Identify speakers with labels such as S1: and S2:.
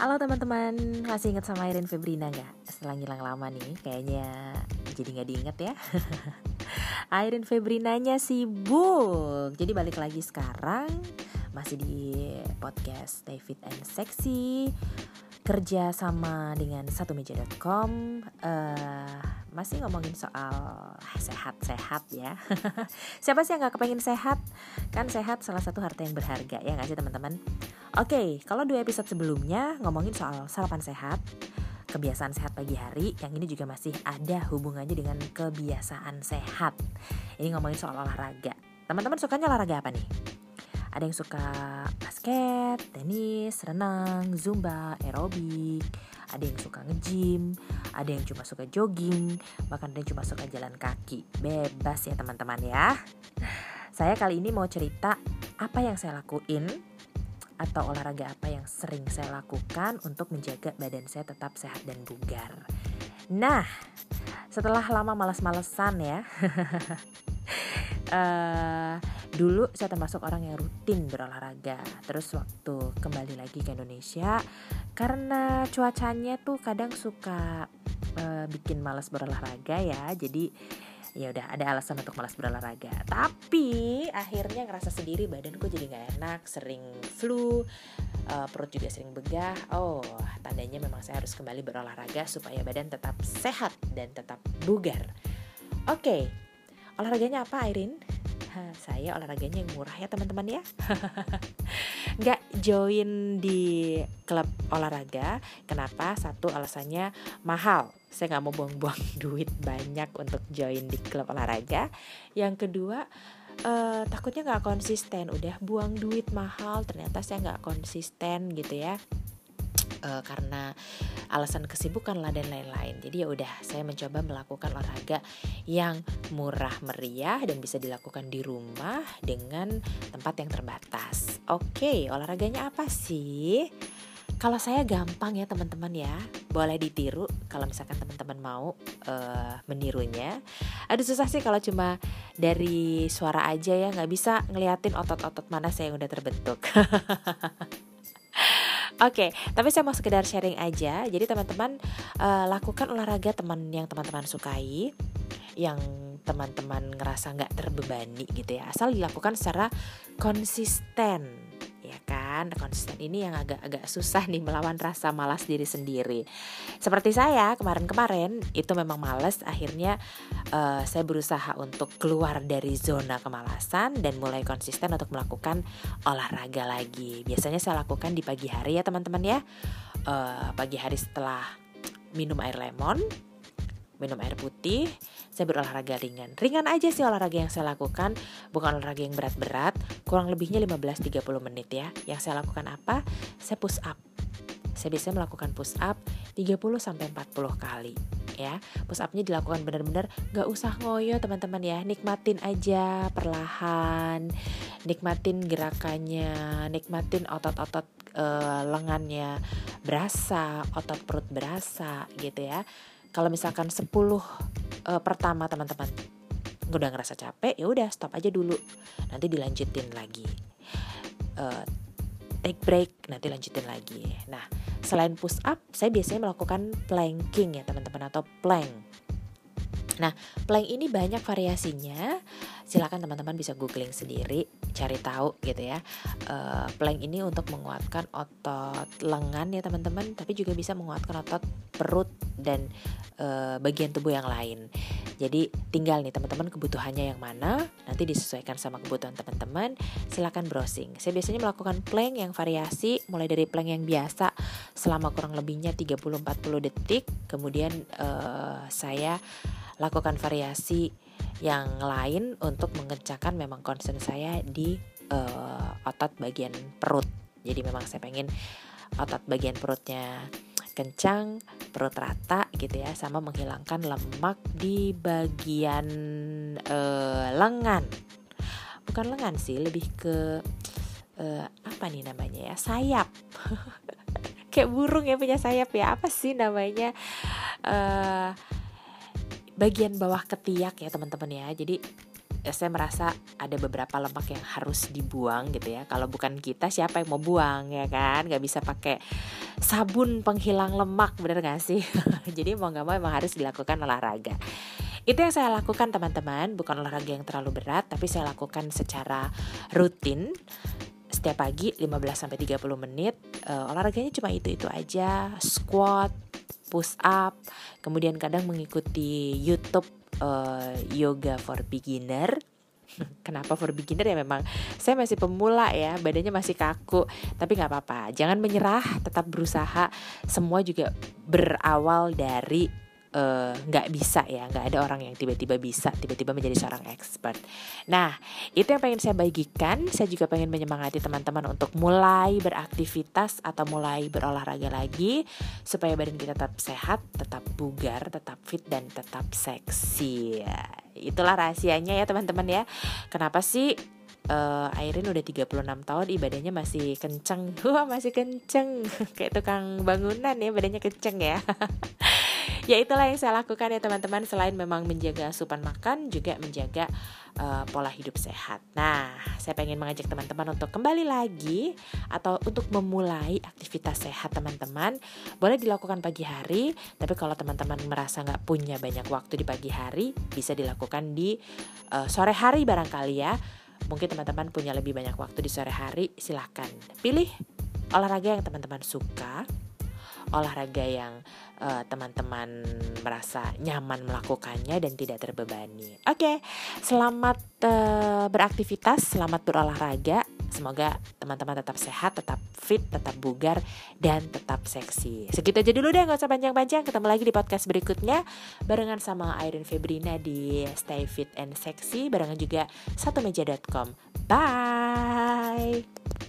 S1: Halo teman-teman, masih ingat sama Irin Febrina nggak? Setelah ngilang lama nih, kayaknya jadi nggak diinget ya. Irin Febrinanya sibuk, jadi balik lagi sekarang masih di podcast David and Sexy kerja sama dengan satu meja.com uh, masih ngomongin soal sehat-sehat ya. Siapa sih yang nggak kepengen sehat? Kan sehat salah satu harta yang berharga ya nggak sih teman-teman? Oke okay, kalau dua episode sebelumnya ngomongin soal sarapan sehat kebiasaan sehat pagi hari yang ini juga masih ada hubungannya dengan kebiasaan sehat. Ini ngomongin soal olahraga. Teman-teman sukanya olahraga apa nih ada yang suka basket, tenis, renang, zumba, aerobik, ada yang suka nge-gym, ada yang cuma suka jogging, bahkan ada yang cuma suka jalan kaki. Bebas ya teman-teman ya. Saya kali ini mau cerita apa yang saya lakuin atau olahraga apa yang sering saya lakukan untuk menjaga badan saya tetap sehat dan bugar. Nah, setelah lama males-malesan ya, uh, dulu saya termasuk orang yang rutin berolahraga. Terus waktu kembali lagi ke Indonesia karena cuacanya tuh kadang suka uh, bikin malas berolahraga ya. Jadi ya udah ada alasan untuk malas berolahraga. Tapi akhirnya ngerasa sendiri badanku jadi nggak enak sering flu uh, perut juga sering begah. Oh tandanya memang saya harus kembali berolahraga supaya badan tetap sehat dan tetap bugar. Oke okay. olahraganya apa Airin saya olahraganya yang murah ya teman-teman ya. Nggak join di klub olahraga. Kenapa? Satu alasannya mahal. Saya nggak mau buang-buang duit banyak untuk join di klub olahraga. Yang kedua uh, takutnya nggak konsisten. Udah buang duit mahal ternyata saya nggak konsisten gitu ya uh, karena alasan kesibukan lah dan lain-lain. Jadi ya udah saya mencoba melakukan olahraga yang murah meriah dan bisa dilakukan di rumah dengan tempat yang terbatas. Oke, olahraganya apa sih? Kalau saya gampang ya teman-teman ya, boleh ditiru kalau misalkan teman-teman mau uh, menirunya. Aduh susah sih kalau cuma dari suara aja ya, nggak bisa ngeliatin otot-otot mana saya yang udah terbentuk. Oke, okay, tapi saya mau sekedar sharing aja. Jadi teman-teman uh, lakukan olahraga teman yang teman-teman sukai, yang teman-teman ngerasa nggak terbebani gitu ya. Asal dilakukan secara konsisten ya kan konsisten. Ini yang agak-agak susah nih melawan rasa malas diri sendiri. Seperti saya kemarin-kemarin itu memang males. Akhirnya uh, saya berusaha untuk keluar dari zona kemalasan dan mulai konsisten untuk melakukan olahraga lagi. Biasanya saya lakukan di pagi hari ya teman-teman ya. Uh, pagi hari setelah minum air lemon minum air putih, saya berolahraga ringan. Ringan aja sih olahraga yang saya lakukan, bukan olahraga yang berat-berat, kurang lebihnya 15-30 menit ya. Yang saya lakukan apa? Saya push up. Saya biasanya melakukan push up 30 sampai 40 kali ya. Push upnya dilakukan benar-benar gak usah ngoyo teman-teman ya. Nikmatin aja perlahan. Nikmatin gerakannya, nikmatin otot-otot uh, lengannya berasa, otot perut berasa gitu ya kalau misalkan 10 uh, pertama teman-teman udah ngerasa capek ya udah stop aja dulu. Nanti dilanjutin lagi. Uh, take break nanti lanjutin lagi. Nah selain push up saya biasanya melakukan planking ya teman-teman atau plank. Nah plank ini banyak variasinya. Silakan teman-teman bisa googling sendiri cari tahu gitu ya. Uh, plank ini untuk menguatkan otot lengan ya teman-teman. Tapi juga bisa menguatkan otot perut dan uh, bagian tubuh yang lain. Jadi tinggal nih teman-teman kebutuhannya yang mana nanti disesuaikan sama kebutuhan teman-teman. Silakan browsing. Saya biasanya melakukan plank yang variasi mulai dari plank yang biasa selama kurang lebihnya 30-40 detik. Kemudian uh, saya lakukan variasi yang lain untuk mengencangkan memang concern saya di uh, otot bagian perut. Jadi memang saya pengen otot bagian perutnya kencang, perut rata gitu ya, sama menghilangkan lemak di bagian uh, lengan. Bukan lengan sih, lebih ke uh, apa nih namanya ya, sayap. Kayak burung ya punya sayap ya, apa sih namanya? Uh, bagian bawah ketiak ya teman-teman ya jadi eh, saya merasa ada beberapa lemak yang harus dibuang gitu ya. Kalau bukan kita siapa yang mau buang ya kan? Gak bisa pakai sabun penghilang lemak bener gak sih? Jadi mau gak mau emang harus dilakukan olahraga. Itu yang saya lakukan teman-teman, bukan olahraga yang terlalu berat, tapi saya lakukan secara rutin setiap pagi 15 sampai 30 menit. Uh, olahraganya cuma itu-itu aja, squat, push up, kemudian kadang mengikuti YouTube uh, yoga for beginner. Kenapa for beginner? Ya memang saya masih pemula ya badannya masih kaku. Tapi nggak apa-apa jangan menyerah tetap berusaha. Semua juga berawal dari nggak uh, bisa ya nggak ada orang yang tiba-tiba bisa tiba-tiba menjadi seorang expert. Nah itu yang pengen saya bagikan. Saya juga pengen menyemangati teman-teman untuk mulai beraktivitas atau mulai berolahraga lagi supaya badan kita tetap sehat tetap bugar tetap fit dan tetap seksi. Ya, itulah rahasianya ya teman-teman ya. Kenapa sih uh, Airin udah 36 tahun ibadahnya masih kenceng? Wah masih kenceng. Kayak tukang bangunan ya badannya kenceng ya ya itulah yang saya lakukan ya teman-teman selain memang menjaga asupan makan juga menjaga uh, pola hidup sehat. Nah, saya pengen mengajak teman-teman untuk kembali lagi atau untuk memulai aktivitas sehat teman-teman. Boleh dilakukan pagi hari, tapi kalau teman-teman merasa nggak punya banyak waktu di pagi hari, bisa dilakukan di uh, sore hari barangkali ya. Mungkin teman-teman punya lebih banyak waktu di sore hari, silahkan pilih olahraga yang teman-teman suka olahraga yang uh, teman-teman merasa nyaman melakukannya dan tidak terbebani. Oke, okay, selamat uh, beraktivitas, selamat berolahraga. Semoga teman-teman tetap sehat, tetap fit, tetap bugar, dan tetap seksi. Segitu aja dulu deh, gak usah panjang-panjang. Ketemu lagi di podcast berikutnya. Barengan sama Irene Febrina di Stay Fit and Sexy. Barengan juga satu meja.com. Bye!